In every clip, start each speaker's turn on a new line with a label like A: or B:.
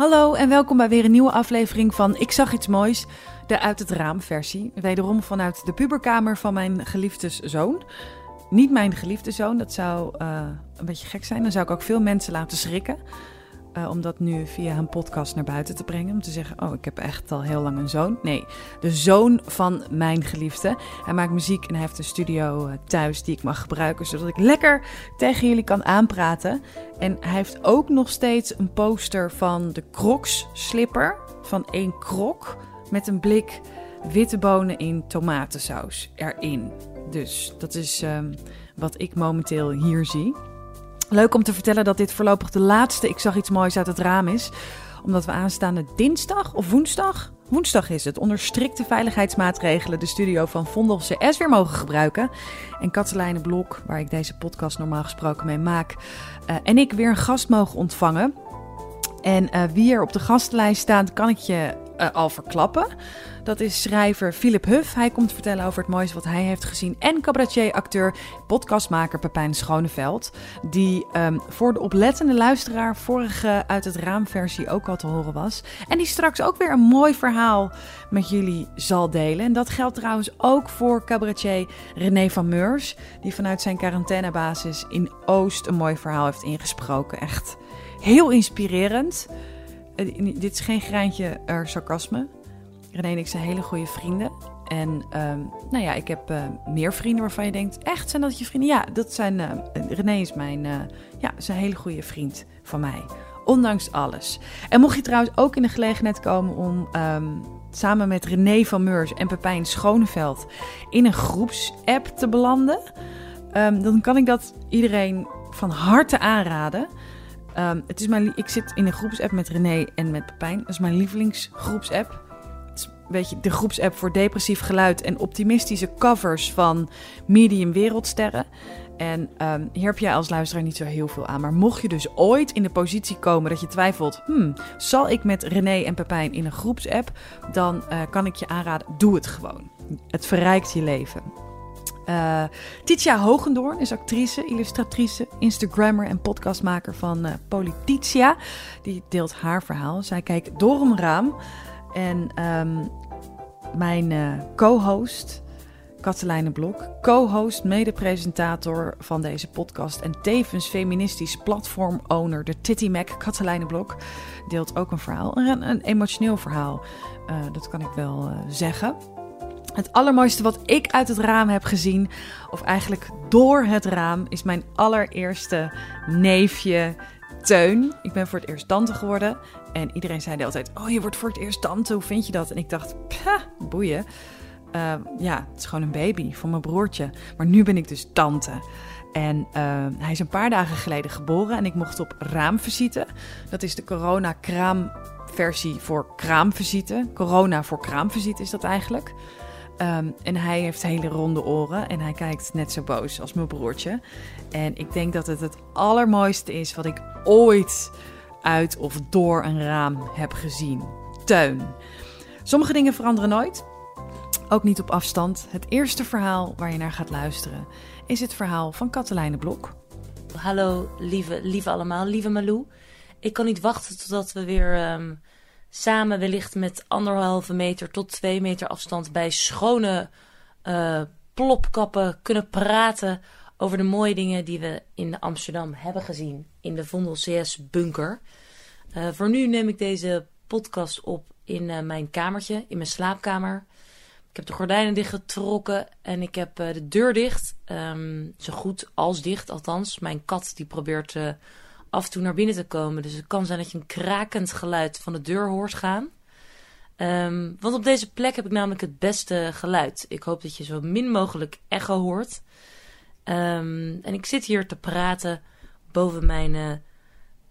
A: Hallo en welkom bij weer een nieuwe aflevering van Ik zag iets moois, de uit het raam versie. Wederom vanuit de puberkamer van mijn geliefde zoon. Niet mijn geliefde zoon, dat zou uh, een beetje gek zijn. Dan zou ik ook veel mensen laten schrikken. Uh, om dat nu via een podcast naar buiten te brengen. Om te zeggen, oh, ik heb echt al heel lang een zoon. Nee, de zoon van mijn geliefde. Hij maakt muziek en hij heeft een studio uh, thuis die ik mag gebruiken. Zodat ik lekker tegen jullie kan aanpraten. En hij heeft ook nog steeds een poster van de Crocs slipper. Van één krok. Met een blik witte bonen in tomatensaus erin. Dus dat is um, wat ik momenteel hier zie. Leuk om te vertellen dat dit voorlopig de laatste Ik zag iets moois uit het raam is. Omdat we aanstaande dinsdag of woensdag, woensdag is het, onder strikte veiligheidsmaatregelen de studio van Vondel CS weer mogen gebruiken. En Katelijne Blok, waar ik deze podcast normaal gesproken mee maak, uh, en ik weer een gast mogen ontvangen. En uh, wie er op de gastenlijst staat, kan ik je uh, al verklappen. Dat is schrijver Philip Huff. Hij komt vertellen over het mooiste wat hij heeft gezien. En cabaretier-acteur, podcastmaker Pepijn Schoneveld. Die um, voor de oplettende luisteraar vorige uit het raamversie ook al te horen was. En die straks ook weer een mooi verhaal met jullie zal delen. En dat geldt trouwens ook voor cabaretier René van Meurs. Die vanuit zijn quarantainebasis in Oost een mooi verhaal heeft ingesproken. Echt heel inspirerend. Uh, dit is geen graantje uh, sarcasme. René en ik zijn hele goede vrienden. En um, nou ja, ik heb uh, meer vrienden waarvan je denkt, echt zijn dat je vrienden? Ja, dat zijn, uh, René is mijn, ja, is een hele goede vriend van mij. Ondanks alles. En mocht je trouwens ook in de gelegenheid komen om um, samen met René van Meurs en Pepijn Schoneveld in een groepsapp te belanden, um, dan kan ik dat iedereen van harte aanraden. Um, het is mijn, ik zit in een groepsapp met René en met Pepijn. Dat is mijn lievelingsgroepsapp weet je, de groepsapp voor depressief geluid en optimistische covers van medium wereldsterren. En um, hier heb jij als luisteraar niet zo heel veel aan. Maar mocht je dus ooit in de positie komen dat je twijfelt: hmm, zal ik met René en Pepijn in een groepsapp? Dan uh, kan ik je aanraden: doe het gewoon. Het verrijkt je leven. Uh, Titia Hogendoorn is actrice, illustratrice, Instagrammer en podcastmaker van uh, Polititia. Die deelt haar verhaal. Zij kijkt door een raam. En um, mijn uh, co-host, Katelijne Blok, co-host, mede-presentator van deze podcast en tevens feministisch platform-owner, de Titty Mac, Katelijne Blok, deelt ook een verhaal. Een, een emotioneel verhaal, dat kan ik wel zeggen. Het allermooiste wat ik uit het raam heb gezien, of eigenlijk door het raam, is mijn allereerste neefje Teun. Ik ben voor het eerst tante geworden. En iedereen zei de hele tijd: Oh, je wordt voor het eerst tante. Hoe vind je dat? En ik dacht: boeien. Uh, ja, het is gewoon een baby van mijn broertje. Maar nu ben ik dus tante. En uh, hij is een paar dagen geleden geboren en ik mocht op raamvisite. Dat is de corona-kraamversie voor kraamvisite. Corona voor kraamvisite is dat eigenlijk. Um, en hij heeft hele ronde oren en hij kijkt net zo boos als mijn broertje. En ik denk dat het het allermooiste is wat ik ooit uit of door een raam heb gezien. Teun. Sommige dingen veranderen nooit. Ook niet op afstand. Het eerste verhaal waar je naar gaat luisteren is het verhaal van Katelijne Blok.
B: Hallo lieve, lieve allemaal, lieve Malou. Ik kan niet wachten totdat we weer um, samen wellicht met anderhalve meter tot twee meter afstand bij schone uh, plopkappen kunnen praten over de mooie dingen die we in Amsterdam hebben gezien in de Vondel CS bunker. Uh, voor nu neem ik deze podcast op in uh, mijn kamertje, in mijn slaapkamer. Ik heb de gordijnen dichtgetrokken en ik heb de deur dicht. Um, zo goed als dicht, althans. Mijn kat die probeert af en toe naar binnen te komen. Dus het kan zijn dat je een krakend geluid van de deur hoort gaan. Um, want op deze plek heb ik namelijk het beste geluid. Ik hoop dat je zo min mogelijk echo hoort. Um, en ik zit hier te praten boven mijn uh,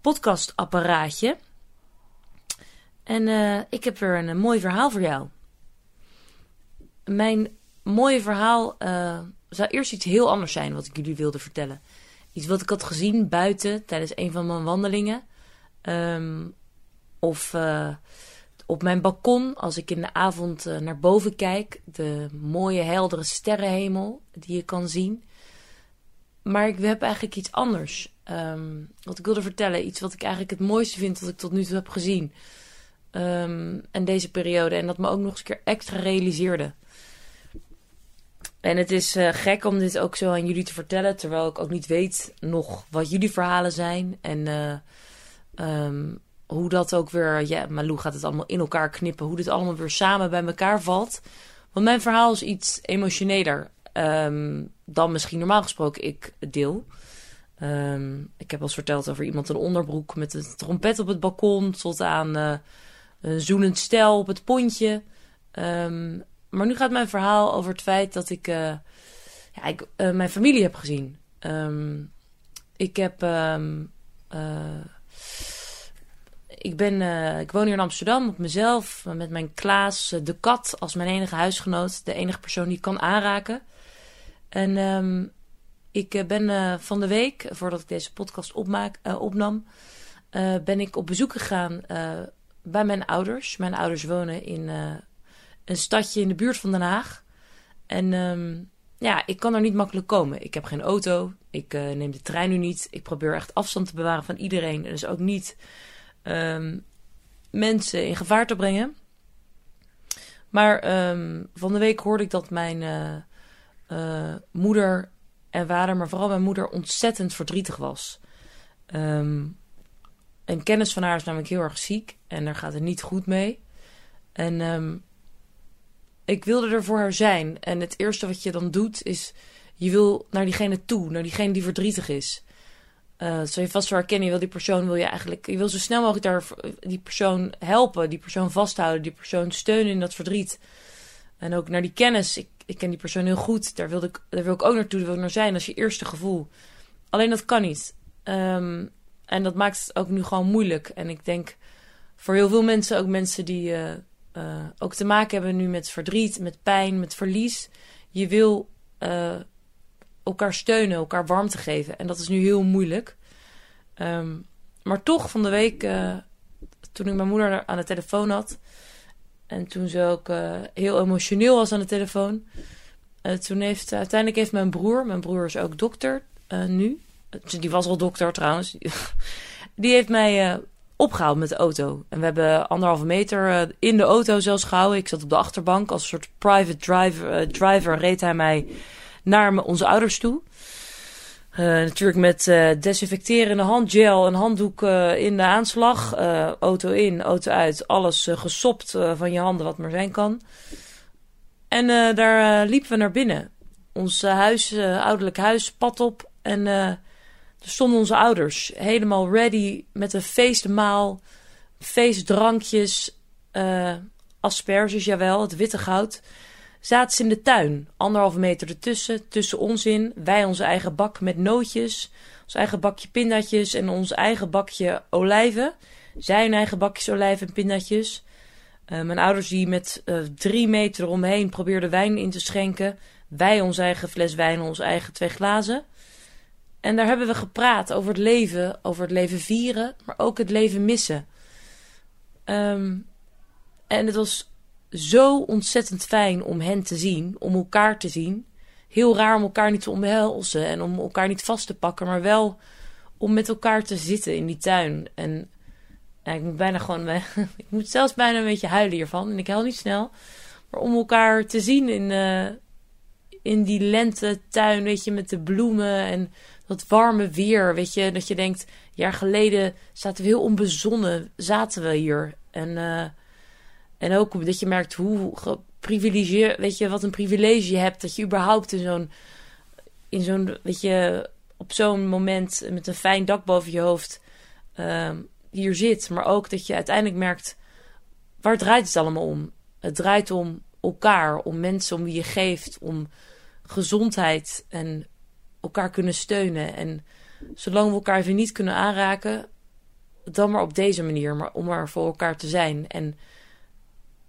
B: podcastapparaatje. En uh, ik heb weer een, een, mooi verhaal voor jou. Mijn mooie verhaal zou eerst iets heel anders zijn wat ik jullie wilde vertellen. Iets wat ik had gezien buiten tijdens een van mijn wandelingen. Um, of op mijn balkon, als ik in de avond naar boven kijk. De mooie heldere sterrenhemel die je kan zien. Maar ik heb eigenlijk iets anders. ehm, wat ik wilde vertellen. Iets wat ik eigenlijk het mooiste vind wat ik tot nu toe heb gezien. Um, en deze periode. En dat me ook nog eens een keer extra realiseerde. En het is uh, gek om dit ook zo aan jullie te vertellen. Terwijl ik ook niet weet nog wat jullie verhalen zijn. En uh, um, hoe dat ook weer. Ja, Malou gaat het allemaal in elkaar knippen. Hoe dit allemaal weer samen bij elkaar valt. Want mijn verhaal is iets emotioneler. Um, dan misschien normaal gesproken ik deel. Um, ik heb al verteld over iemand in onderbroek met een trompet op het balkon. Tot aan uh, een zoenend stel op het pontje. Um, maar nu gaat mijn verhaal over het feit dat ik, uh, ja, ik uh, mijn familie heb gezien. Um, ik heb. Um, uh, ik, ben, ik woon hier in Amsterdam op mezelf. Met mijn Klaas, de kat, als mijn enige huisgenoot. De enige persoon die ik kan aanraken. En um, ik ben van de week, voordat ik deze podcast opmaak, opnam. ben ik op bezoek gegaan bij mijn ouders. Mijn ouders wonen in een stadje in de buurt van Den Haag. En um, ja, ik kan er niet makkelijk komen. Ik heb geen auto. Ik uh, neem de trein nu niet. Ik probeer echt afstand te bewaren van iedereen. En dus ook niet um, mensen in gevaar te brengen. Maar um, van de week hoorde ik dat mijn uh, uh, moeder en vader, maar vooral mijn moeder, ontzettend verdrietig was. Um, een kennis van haar is namelijk heel erg ziek en daar gaat het niet goed mee. En ik wilde er voor haar zijn. En het eerste wat je dan doet is, je wil naar diegene toe, naar diegene die verdrietig is. Uh, zou je vast wel herkennen, je wil die persoon, wil je eigenlijk, je wil zo snel mogelijk daar die persoon helpen, die persoon vasthouden, die persoon steunen in dat verdriet. En ook naar die kennis, ik, ik ken die persoon heel goed, daar, wilde ik, daar wil ik ook naartoe, daar wil ik naar zijn, dat is je eerste gevoel. Alleen dat kan niet. Um, en dat maakt het ook nu gewoon moeilijk. En ik denk voor heel veel mensen, ook mensen die, uh, uh, ook te maken hebben nu met verdriet, met pijn, met verlies. Je wil uh, elkaar steunen, elkaar warmte geven. En dat is nu heel moeilijk. Um, maar toch van de week, uh, toen ik mijn moeder aan de telefoon had. En toen ze ook heel emotioneel was aan de telefoon. toen heeft uiteindelijk heeft mijn broer, mijn broer is ook dokter nu. Die was al dokter trouwens. Die heeft mij opgehaald met de auto. En we hebben anderhalve meter uh, in de auto zelfs gehouden. Ik zat op de achterbank als soort private driver. Uh, driver reed hij mij naar onze ouders toe. Uh, natuurlijk met desinfecterende handgel en handdoek in de aanslag. auto in, auto uit. Alles gesopt van je handen wat maar zijn kan. En daar liepen we naar binnen. Ons huis, ouderlijk huis, pad op. En stonden onze ouders helemaal ready met een feestmaal, feestdrankjes, uh, asperges, jawel, het witte goud. Zaten ze in de tuin, anderhalve meter ertussen, tussen ons in. Wij onze eigen bak met nootjes, ons eigen bakje pindatjes en ons eigen bakje olijven. Zij hun eigen bakjes olijven en pindatjes. Uh, mijn ouders die met uh, drie meter omheen probeerden wijn in te schenken. Wij ons eigen fles wijn, ons eigen twee glazen. En daar hebben we gepraat over het leven, over het leven vieren, maar ook het leven missen. Um, en het was zo ontzettend fijn om hen te zien, om elkaar te zien. Heel raar om elkaar niet te omhelzen en om elkaar niet vast te pakken, maar wel om met elkaar te zitten in die tuin. En ik moet bijna gewoon, ik moet zelfs bijna een beetje huilen hiervan. En ik huil niet snel. Maar om elkaar te zien in, uh, in die lentetuin, weet je, met de bloemen en dat warme weer, weet je, dat je denkt, jaar geleden zaten we heel onbezonnen, zaten we hier. En, uh, en ook dat je merkt hoe geprivilegeerd, weet je, wat een privilege je hebt, dat je überhaupt in zo'n, in zo'n, weet je, op zo'n moment met een fijn dak boven je hoofd uh, hier zit. Maar ook dat je uiteindelijk merkt, waar draait het allemaal om? Het draait om elkaar, om mensen om wie je geeft, om gezondheid en elkaar kunnen steunen. En zolang we elkaar even niet kunnen aanraken, dan maar op deze manier, maar om er voor elkaar te zijn. En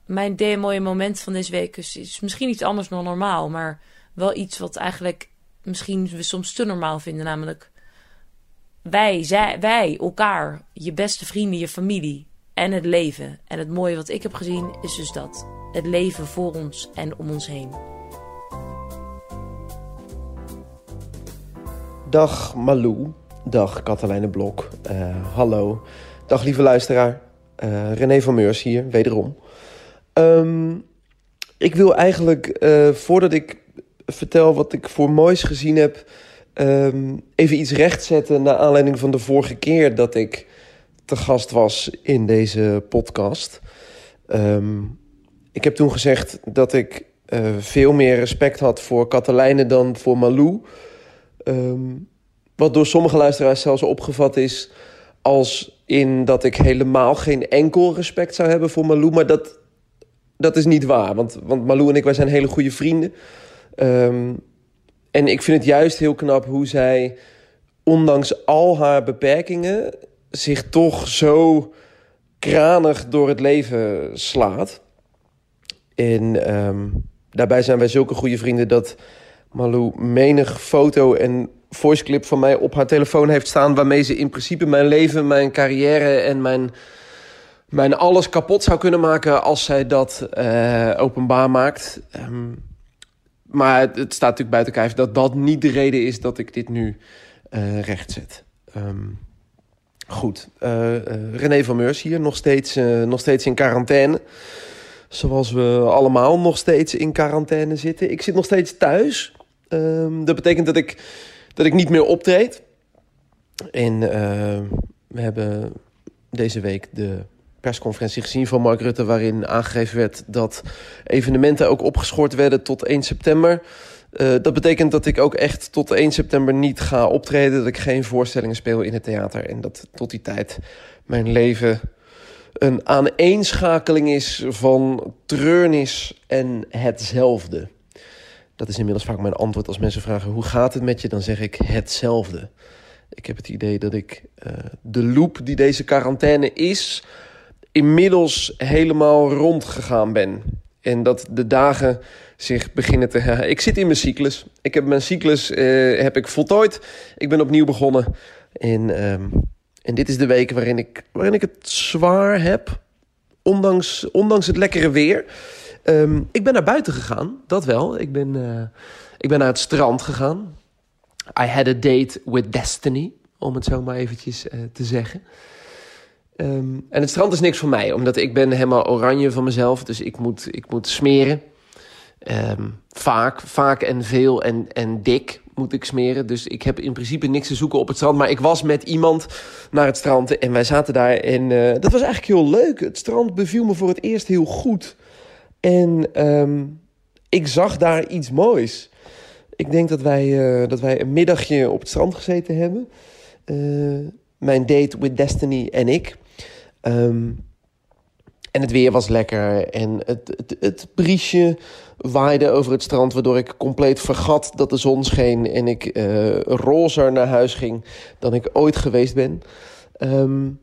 B: mijn mooie moment van deze week is, is misschien iets anders dan normaal, maar wel iets wat eigenlijk misschien we soms te normaal vinden, namelijk wij, zij, wij, elkaar, je beste vrienden, je familie en het leven. En het mooie wat ik heb gezien is dus dat. Het leven voor ons en om ons heen.
C: Dag Malou. Dag Katelijne Blok. Uh, hallo. Dag lieve luisteraar. Uh, René van Meurs hier, wederom. Um, ik wil eigenlijk, uh, voordat ik vertel wat ik voor moois gezien heb... Um, even iets rechtzetten naar aanleiding van de vorige keer dat ik te gast was in deze podcast. Um, ik heb toen gezegd dat ik veel meer respect had voor Katelijne dan voor Malou... Um, wat door sommige luisteraars zelfs opgevat is als in dat ik helemaal geen enkel respect zou hebben voor Malou. Maar dat, dat is niet waar. Want, want Malou en ik, wij zijn hele goede vrienden. Um, en ik vind het juist heel knap hoe zij, ondanks al haar beperkingen, zich toch zo kranig door het leven slaat. En um, daarbij zijn wij zulke goede vrienden dat Malou menig foto en voiceclip van mij op haar telefoon heeft staan... waarmee ze in principe mijn leven, mijn carrière en mijn, mijn alles kapot zou kunnen maken... als zij dat uh, openbaar maakt. Um, maar het, staat natuurlijk buiten kijf dat dat niet de reden is dat ik dit nu uh, rechtzet. Um, goed, uh, René van Meurs hier, nog steeds, nog steeds in quarantaine... Zoals we allemaal nog steeds in quarantaine zitten. Ik zit nog steeds thuis. Um, dat betekent dat ik dat ik niet meer optreed. En uh, we hebben deze week de persconferentie gezien van Mark Rutte... waarin aangegeven werd dat evenementen ook opgeschort werden tot 1 september... Uh, dat betekent dat ik ook echt tot 1 september niet ga optreden. Dat ik geen voorstellingen speel in het theater. En dat tot die tijd mijn leven een aaneenschakeling is van treurnis en hetzelfde. Dat is inmiddels vaak mijn antwoord als mensen vragen hoe gaat het met je, dan zeg ik hetzelfde. Ik heb het idee dat ik uh, de loop die deze quarantaine is, inmiddels helemaal rondgegaan ben. En dat de dagen zich beginnen te. Ik zit in mijn cyclus. Ik heb mijn cyclus uh, heb ik voltooid. Ik ben opnieuw begonnen. En, um, en dit is de week waarin ik, waarin ik het zwaar heb. Ondanks, ondanks het lekkere weer. Um, ik ben naar buiten gegaan, dat wel. Ik ben, uh, ik ben naar het strand gegaan. I had a date with destiny, om het zo maar eventjes uh, te zeggen. Um, en het strand is niks voor mij, omdat ik ben helemaal oranje van mezelf. Dus ik moet, ik moet smeren. Um, vaak, vaak en veel en, en dik moet ik smeren. Dus ik heb in principe niks te zoeken op het strand. Maar ik was met iemand naar het strand en wij zaten daar. En uh, dat was eigenlijk heel leuk. Het strand beviel me voor het eerst heel goed. En um, ik zag daar iets moois. Ik denk dat wij, uh, dat wij een middagje op het strand gezeten hebben. Uh, mijn date with Destiny en ik. Um, en het weer was lekker en het, het, het briesje waaide over het strand... waardoor ik compleet vergat dat de zon scheen... en ik uh, rozer naar huis ging dan ik ooit geweest ben. Um,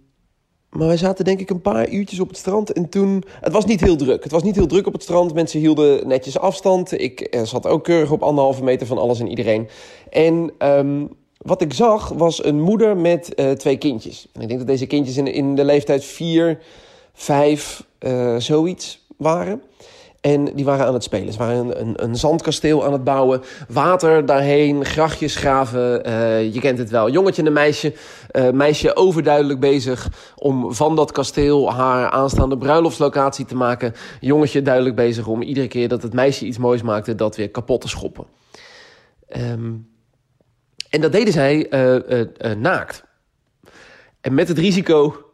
C: maar wij zaten denk ik een paar uurtjes op het strand en toen... Het was niet heel druk. Het was niet heel druk op het strand. Mensen hielden netjes afstand. Ik zat ook keurig op anderhalve meter van alles en iedereen. En um, wat ik zag was een moeder met uh, twee kindjes. En ik denk dat deze kindjes in, de leeftijd vier, vijf, uh, zoiets waren. En die waren aan het spelen. Ze waren een, een, een zandkasteel aan het bouwen. Water daarheen, grachtjes graven. Uh, je kent het wel. Jongetje en een meisje. Uh, meisje overduidelijk bezig om van dat kasteel haar aanstaande bruiloftslocatie te maken. Jongetje duidelijk bezig om iedere keer dat het meisje iets moois maakte, dat weer kapot te schoppen. Um, en dat deden zij uh, naakt. En met het risico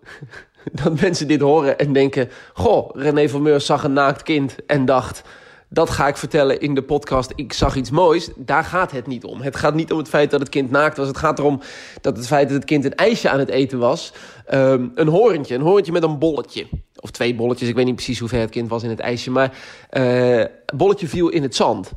C: dat mensen dit horen en denken... Goh, René van Meurs zag een naakt kind en dacht... Dat ga ik vertellen in de podcast. Ik zag iets moois. Daar gaat het niet om. Het gaat niet om het feit dat het kind naakt was. Het gaat erom dat het feit dat het kind een ijsje aan het eten was. Um, een horentje. Een horentje met een bolletje. Of twee bolletjes. Ik weet niet precies hoe ver het kind was in het ijsje. Maar uh, bolletje viel in het zand.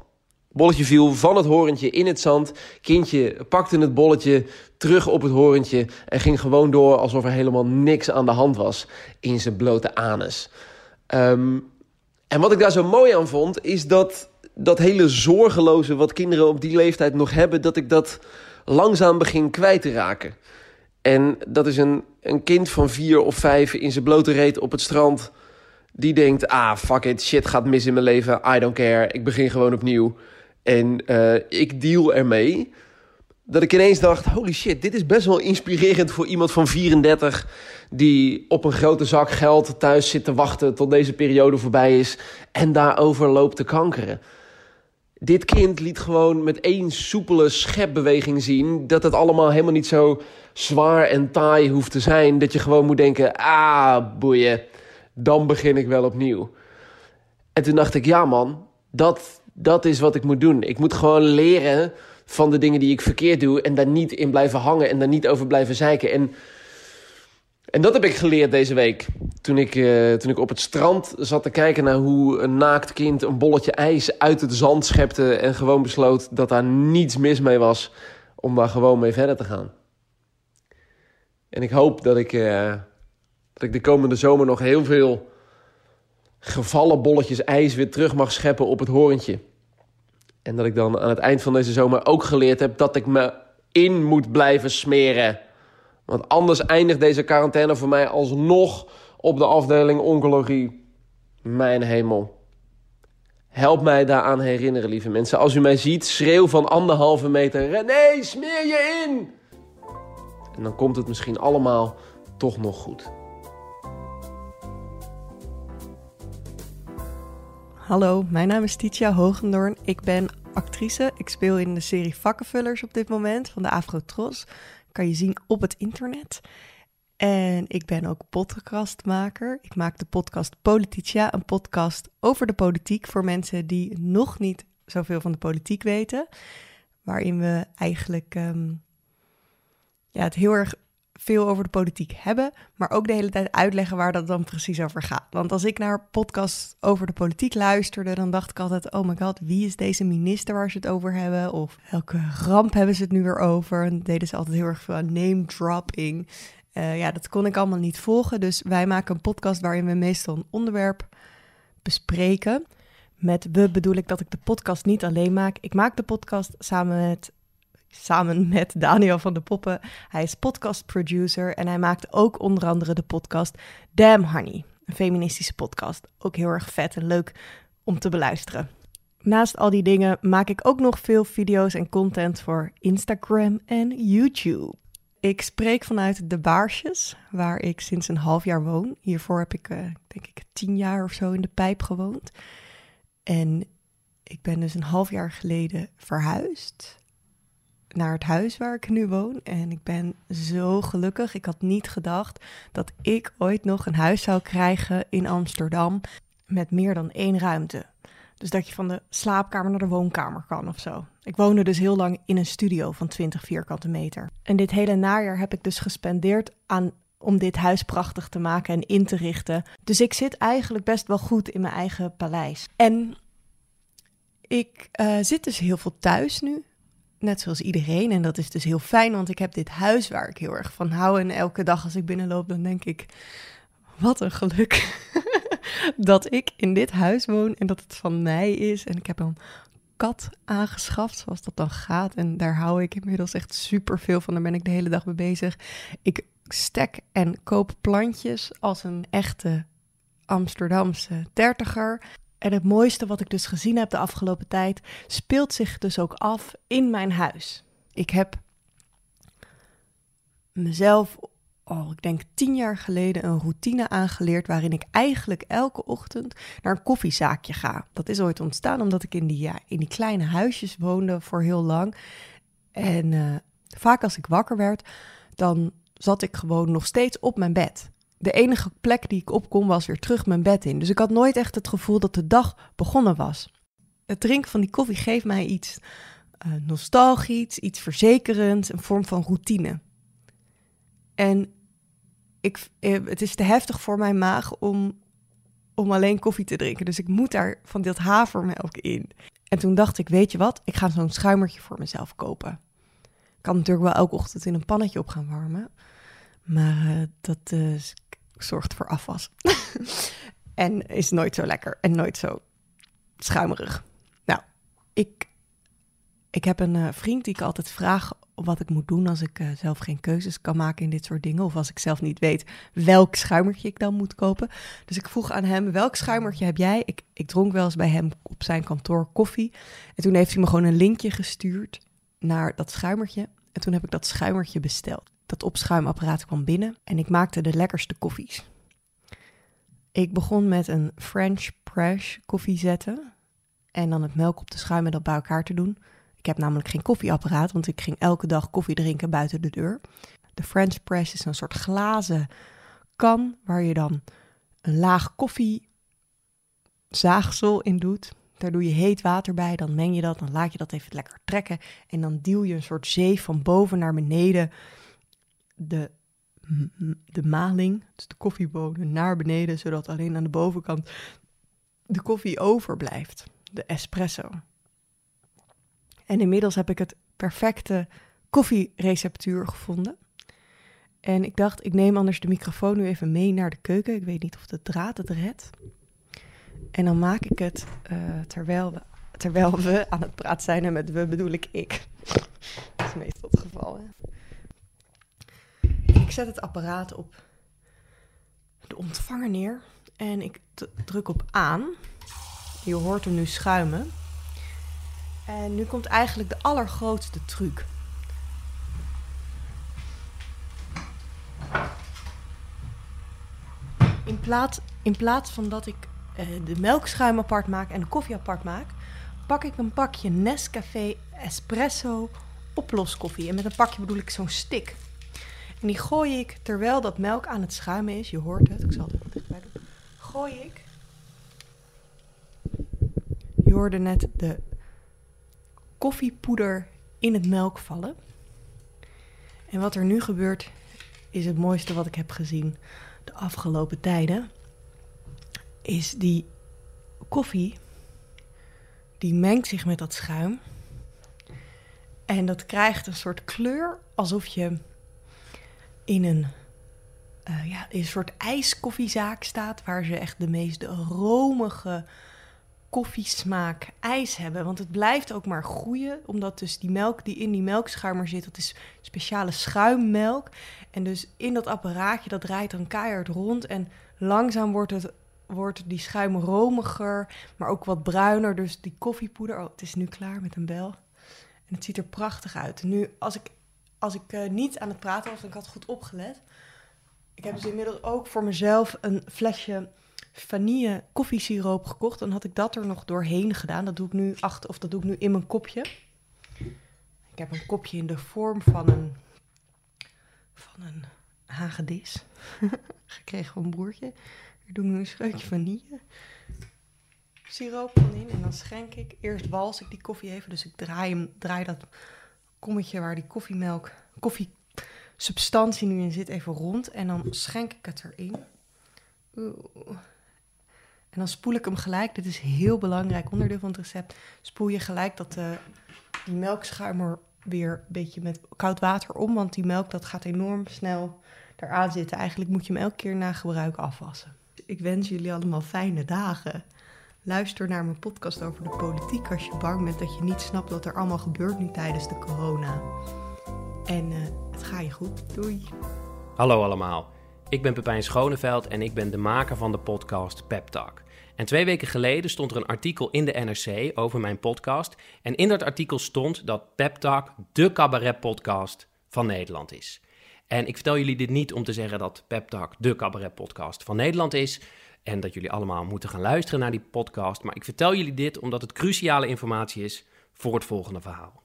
C: Bolletje viel van het horentje in het zand. Kindje pakte het bolletje terug op het horentje en ging gewoon door alsof er helemaal niks aan de hand was in zijn blote anus. Um, en wat ik daar zo mooi aan vond, is dat dat hele zorgeloze wat kinderen op die leeftijd nog hebben, dat ik dat langzaam begin kwijt te raken. En dat is een, een kind van vier of vijf in zijn blote reet op het strand. Die denkt, ah, fuck it, shit gaat mis in mijn leven. I don't care, ik begin gewoon opnieuw. En uh, ik deal ermee. dat ik ineens dacht: holy shit, dit is best wel inspirerend voor iemand van 34 die op een grote zak geld thuis zit te wachten tot deze periode voorbij is en daarover loopt te kankeren. Dit kind liet gewoon met één soepele schepbeweging zien dat het allemaal helemaal niet zo zwaar en taai hoeft te zijn. Dat je gewoon moet denken: ah, boeien, dan begin ik wel opnieuw. En toen dacht ik: ja, man, dat, dat is wat ik moet doen. Ik moet gewoon leren van de dingen die ik verkeerd doe en daar niet in blijven hangen en daar niet over blijven zeiken. En, dat heb ik geleerd deze week. Toen ik, uh, toen ik op het strand zat te kijken naar hoe een naakt kind een bolletje ijs uit het zand schepte en gewoon besloot dat daar niets mis mee was om daar gewoon mee verder te gaan. En ik hoop dat ik, uh, dat ik de komende zomer nog heel veel gevallen bolletjes ijs weer terug mag scheppen op het horentje. En dat ik dan aan het eind van deze zomer ook geleerd heb dat ik me in moet blijven smeren. Want anders eindigt deze quarantaine voor mij alsnog op de afdeling oncologie. Mijn hemel. Help mij daaraan herinneren, lieve mensen. Als u mij ziet, schreeuw van anderhalve meter: René, smeer je in! En dan komt het misschien allemaal toch nog goed.
D: Hallo, mijn naam is Titia Hogendoorn. Ik ben actrice. Ik speel in de serie Vakkenvullers op dit moment van de Afro-Tros. Kan je zien op het internet. En ik ben ook podcastmaker. Ik maak de podcast Politicia, een podcast over de politiek voor mensen die nog niet zoveel van de politiek weten. Waarin we eigenlijk um, ja, het heel erg veel over de politiek hebben, maar ook de hele tijd uitleggen waar dat dan precies over gaat. Want als ik naar podcasts over de politiek luisterde, dan dacht ik altijd: oh my god, wie is deze minister waar ze het over hebben? Of welke ramp hebben ze het nu weer over? En deden ze altijd heel erg veel name dropping. Uh, ja, dat kon ik allemaal niet volgen. Dus wij maken een podcast waarin we meestal een onderwerp bespreken. Met we bedoel ik dat ik de podcast niet alleen maak. Ik maak de podcast samen met samen met Daniel van de Poppen. Hij is podcast producer en hij maakt ook onder andere de podcast Damn Honey, een feministische podcast. Ook heel erg vet en leuk om te beluisteren. Naast al die dingen maak ik ook nog veel video's en content voor Instagram en YouTube. Ik spreek vanuit de Baarsjes, waar ik sinds een half jaar woon. Hiervoor heb ik, uh, denk ik, tien jaar of zo in de pijp gewoond. En ik ben dus een half jaar geleden verhuisd naar het huis waar ik nu woon. En ik ben zo gelukkig. Ik had niet gedacht dat ik ooit nog een huis zou krijgen in Amsterdam met meer dan één ruimte. Dus dat je van de slaapkamer naar de woonkamer kan of zo. Ik woonde dus heel lang in een studio van 20 vierkante meter. En dit hele najaar heb ik dus gespendeerd aan om dit huis prachtig te maken en in te richten. Dus ik zit eigenlijk best wel goed in mijn eigen paleis. En ik uh, zit dus heel veel thuis nu net zoals iedereen. En dat is dus heel fijn, want ik heb dit huis waar ik heel erg van hou. En elke dag als ik binnenloop, dan denk ik, wat een geluk dat ik in dit huis woon en dat het van mij is. En ik heb een kat aangeschaft, zoals dat dan gaat. En daar hou ik inmiddels echt super veel van. Daar ben ik de hele dag mee bezig. Ik stek en koop plantjes als een echte Amsterdamse dertiger. En het mooiste wat ik dus gezien heb de afgelopen tijd speelt zich dus ook af in mijn huis. Ik heb mezelf al, ik denk tien jaar geleden, een routine aangeleerd waarin ik eigenlijk elke ochtend naar een koffiezaakje ga. Dat is ooit ontstaan omdat ik in die, ja, in die kleine huisjes woonde voor heel lang. En uh, vaak als ik wakker werd, dan zat ik gewoon nog steeds op mijn bed de enige plek die ik op kon was weer terug mijn bed in. Dus ik had nooit echt het gevoel dat de dag begonnen was. Het drinken van die koffie geeft mij iets uh, nostalgisch, iets verzekerends, een vorm van routine. En ik, eh, het is te heftig voor mijn maag om, om alleen koffie te drinken. Dus ik moet daar van dit havermelk in. En toen dacht ik, weet je wat, ik ga zo'n schuimertje voor mezelf kopen. Ik kan natuurlijk wel elke ochtend in een pannetje op gaan warmen. Maar uh, dat uh, zorgt voor afwas. en is nooit zo lekker en nooit zo schuimerig. Nou, ik, ik heb een uh, vriend die ik altijd vraag wat ik moet doen als ik uh, zelf geen keuzes kan maken in dit soort dingen. Of als ik zelf niet weet welk schuimertje ik dan moet kopen. Dus ik vroeg aan hem, welk schuimertje heb jij? Ik, ik dronk wel eens bij hem op zijn kantoor koffie. En toen heeft hij me gewoon een linkje gestuurd naar dat schuimertje. En toen heb ik dat schuimertje besteld. Dat opschuimapparaat kwam binnen en ik maakte de lekkerste koffies. Ik begon met een French press koffie zetten. En dan het melk op te schuimen dat bij elkaar te doen. Ik heb namelijk geen koffieapparaat, want ik ging elke dag koffie drinken buiten de deur. De French press is een soort glazen kan waar je dan een laag koffiezaagsel in doet. Daar doe je heet water bij, dan meng je dat, dan laat je dat even lekker trekken. En dan duw je een soort zeef van boven naar beneden de, de maling, dus de koffiebonen, naar beneden, zodat alleen aan de bovenkant de koffie overblijft, de espresso. En inmiddels heb ik het perfecte koffiereceptuur gevonden. En ik dacht, ik neem anders de microfoon nu even mee naar de keuken. Ik weet niet of de draad het redt. En dan maak ik het uh, terwijl, we, terwijl we aan het praten zijn. En met we bedoel ik ik. Dat is meestal het geval. Zet het apparaat op de ontvanger neer. En ik druk op aan. Je hoort hem nu schuimen. En nu komt eigenlijk de allergrootste truc. In plaats, in plaats van dat ik uh, de melkschuim apart maak en de koffie apart maak, pak ik een pakje Nescafé Espresso oploskoffie. En met een pakje bedoel ik zo'n stick. En die gooi ik terwijl dat melk aan het schuimen is. Je hoort het, ik zal het even dichtbij doen. Gooi ik. Je hoorde net de koffiepoeder in het melk vallen. En wat er nu gebeurt is het mooiste wat ik heb gezien de afgelopen tijden. Is die koffie, die mengt zich met dat schuim. En dat krijgt een soort kleur alsof je in een, uh, ja, een soort ijskoffiezaak staat, waar ze echt de meest romige koffiesmaak ijs hebben. Want het blijft ook maar groeien, omdat dus die melk die in die melkschuimer zit, dat is speciale schuimmelk. En dus in dat apparaatje, dat draait dan keihard rond en langzaam wordt het wordt die schuim romiger, maar ook wat bruiner. Dus die koffiepoeder, oh, het is nu klaar met een bel. En het ziet er prachtig uit. Nu, als ik, als ik uh, niet aan het praten was ik had goed opgelet. Ik heb dus inmiddels ook voor mezelf een flesje vanille koffiesiroop gekocht. Dan had ik dat er nog doorheen gedaan. Dat doe ik nu achter, of dat doe ik nu in mijn kopje. Ik heb een kopje in de vorm van een, van een hagedis. Gekregen van een boertje. Ik doe nu een scheutje vanille. Siroop van in. En dan schenk ik. Eerst wals ik die koffie even. Dus ik draai, hem, draai dat kommetje waar die koffiemelk, koffiesubstantie nu in zit even rond. En dan schenk ik het erin. En dan spoel ik hem gelijk. Dit is een heel belangrijk onderdeel van het recept. Spoel je gelijk dat uh, die melkschuimer weer een beetje met koud water om. Want die melk dat gaat enorm snel eraan zitten. Eigenlijk moet je hem elke keer na gebruik afwassen. Ik wens jullie allemaal fijne dagen. Luister naar mijn podcast over de politiek als je bang bent dat je niet snapt wat er allemaal gebeurt nu tijdens de corona. En uh, het gaat je goed. Doei.
E: Hallo allemaal. Ik ben Pepijn Schoneveld en ik ben de maker van de podcast Pep Talk. En twee weken geleden stond er een artikel in de NRC over mijn podcast. En in dat artikel stond dat Pep Talk de cabaret-podcast van Nederland is. En ik vertel jullie dit niet om te zeggen dat Pep Talk de cabaret-podcast van Nederland is. En dat jullie allemaal moeten gaan luisteren naar die podcast. Maar ik vertel jullie dit omdat het cruciale informatie is voor het volgende verhaal.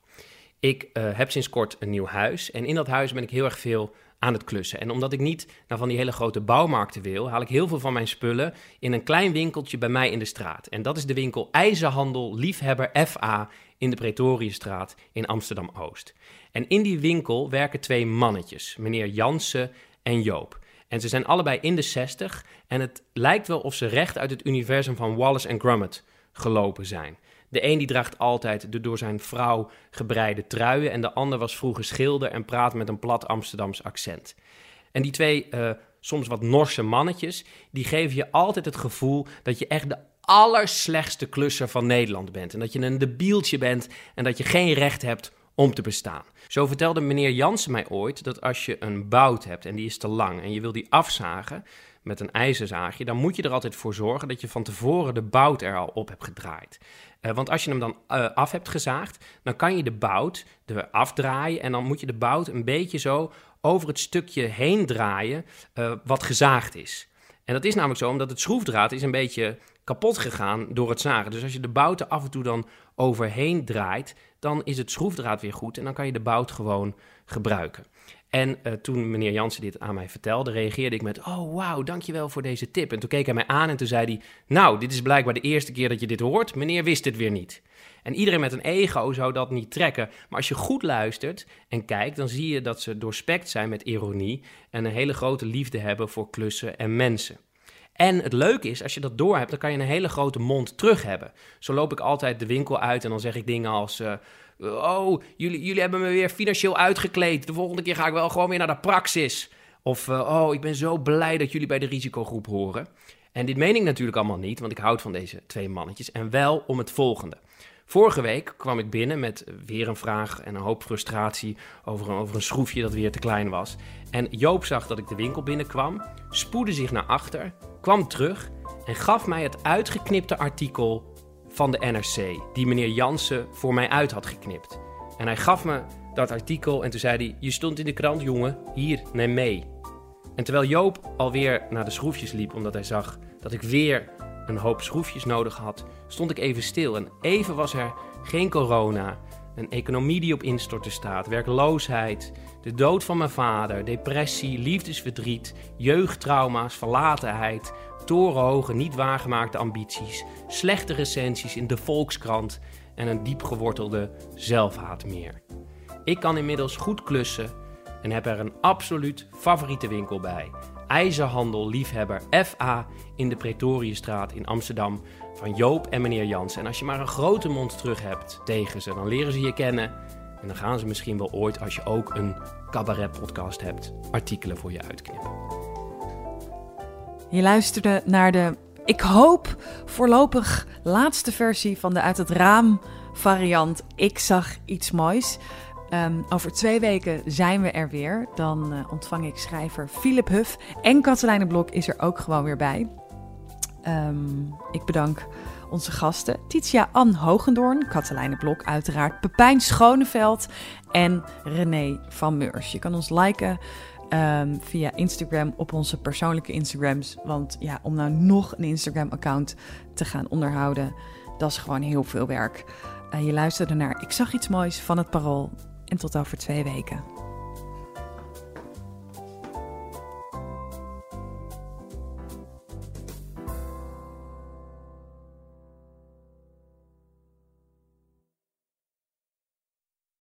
E: Ik uh, heb sinds kort een nieuw huis. En in dat huis ben ik heel erg veel aan het klussen. En omdat ik niet naar van die hele grote bouwmarkten wil, haal ik heel veel van mijn spullen in een klein winkeltje bij mij in de straat. En dat is de winkel IJzerhandel Liefhebber FA in de Pretoriëstraat in Amsterdam Oost. En in die winkel werken twee mannetjes, meneer Jansen en Joop. En ze zijn allebei in de 60 en het lijkt wel of ze recht uit het universum van Wallace en Gromit gelopen zijn. De een die draagt altijd de door zijn vrouw gebreide truien en de ander was vroeger schilder en praat met een plat Amsterdams accent. En die twee uh, soms wat Norse mannetjes, die geven je altijd het gevoel dat je echt de allerslechtste klusser van Nederland bent. En dat je een debieltje bent en dat je geen recht hebt om te bestaan. Zo vertelde meneer Jansen mij ooit dat als je een bout hebt en die is te lang en je wil die afzagen met een ijzerzaagje, dan moet je er altijd voor zorgen dat je van tevoren de bout er al op hebt gedraaid. Uh, want als je hem dan uh, af hebt gezaagd, dan kan je de bout er afdraaien en dan moet je de bout een beetje zo over het stukje heen draaien uh, wat gezaagd is. En dat is namelijk zo omdat het schroefdraad is een beetje kapot gegaan door het zagen. Dus als je de bout er af en toe dan overheen draait, dan is het schroefdraad weer goed en dan kan je de bout gewoon gebruiken. En uh, toen meneer Jansen dit aan mij vertelde, reageerde ik met: Oh, wauw, dankjewel voor deze tip. En toen keek hij mij aan en toen zei hij: Nou, dit is blijkbaar de eerste keer dat je dit hoort. Meneer wist het weer niet. En iedereen met een ego zou dat niet trekken. Maar als je goed luistert en kijkt, dan zie je dat ze doorspekt zijn met ironie en een hele grote liefde hebben voor klussen en mensen. En het leuke is, als je dat door hebt, dan kan je een hele grote mond terug hebben. Zo loop ik altijd de winkel uit en dan zeg ik dingen als... Uh, oh, jullie, jullie hebben me weer financieel uitgekleed. De volgende keer ga ik wel gewoon weer naar de praxis. Of, uh, oh, ik ben zo blij dat jullie bij de risicogroep horen. En dit meen ik natuurlijk allemaal niet, want ik houd van deze twee mannetjes. En wel om het volgende. Vorige week kwam ik binnen met weer een vraag en een hoop frustratie over een, over een schroefje dat weer te klein was. En Joop zag dat ik de winkel binnenkwam, spoedde zich naar achter, kwam terug en gaf mij het uitgeknipte artikel van de NRC, die meneer Jansen voor mij uit had geknipt. En hij gaf me dat artikel en toen zei hij: Je stond in de krant, jongen, hier, neem mee. En terwijl Joop alweer naar de schroefjes liep, omdat hij zag dat ik weer een hoop schroefjes nodig had, stond ik even stil. En even was er geen corona, een economie die op instorten staat, werkloosheid, de dood van mijn vader, depressie, liefdesverdriet, jeugdtrauma's, verlatenheid, torenhoge, niet waargemaakte ambities, slechte recensies in de Volkskrant en een diepgewortelde zelfhaat meer. Ik kan inmiddels goed klussen en heb er een absoluut favoriete winkel bij. IJzerhandel Liefhebber FA in de Pretoriëstraat in Amsterdam van Joop en meneer Jans. En als je maar een grote mond terug hebt tegen ze, dan leren ze je kennen. En dan gaan ze misschien wel ooit, als je ook een cabaret-podcast hebt, artikelen voor je uitknippen.
A: Je luisterde naar de, ik hoop, voorlopig laatste versie van de Uit het Raam variant Ik zag iets moois. Um, over twee weken zijn we er weer. Dan uh, ontvang ik schrijver Philip Huff. En Katelijne Blok is er ook gewoon weer bij. Um, ik bedank onze gasten. Titia Ann Hogendoorn, Katelijne Blok uiteraard, Pepijn Schoneveld en René van Meurs. Je kan ons liken um, via Instagram op onze persoonlijke Instagrams. Want ja, om nou nog een Instagram-account te gaan onderhouden, dat is gewoon heel veel werk. Uh, je luisterde naar Ik zag iets moois van het Parool. En tot over twee weken.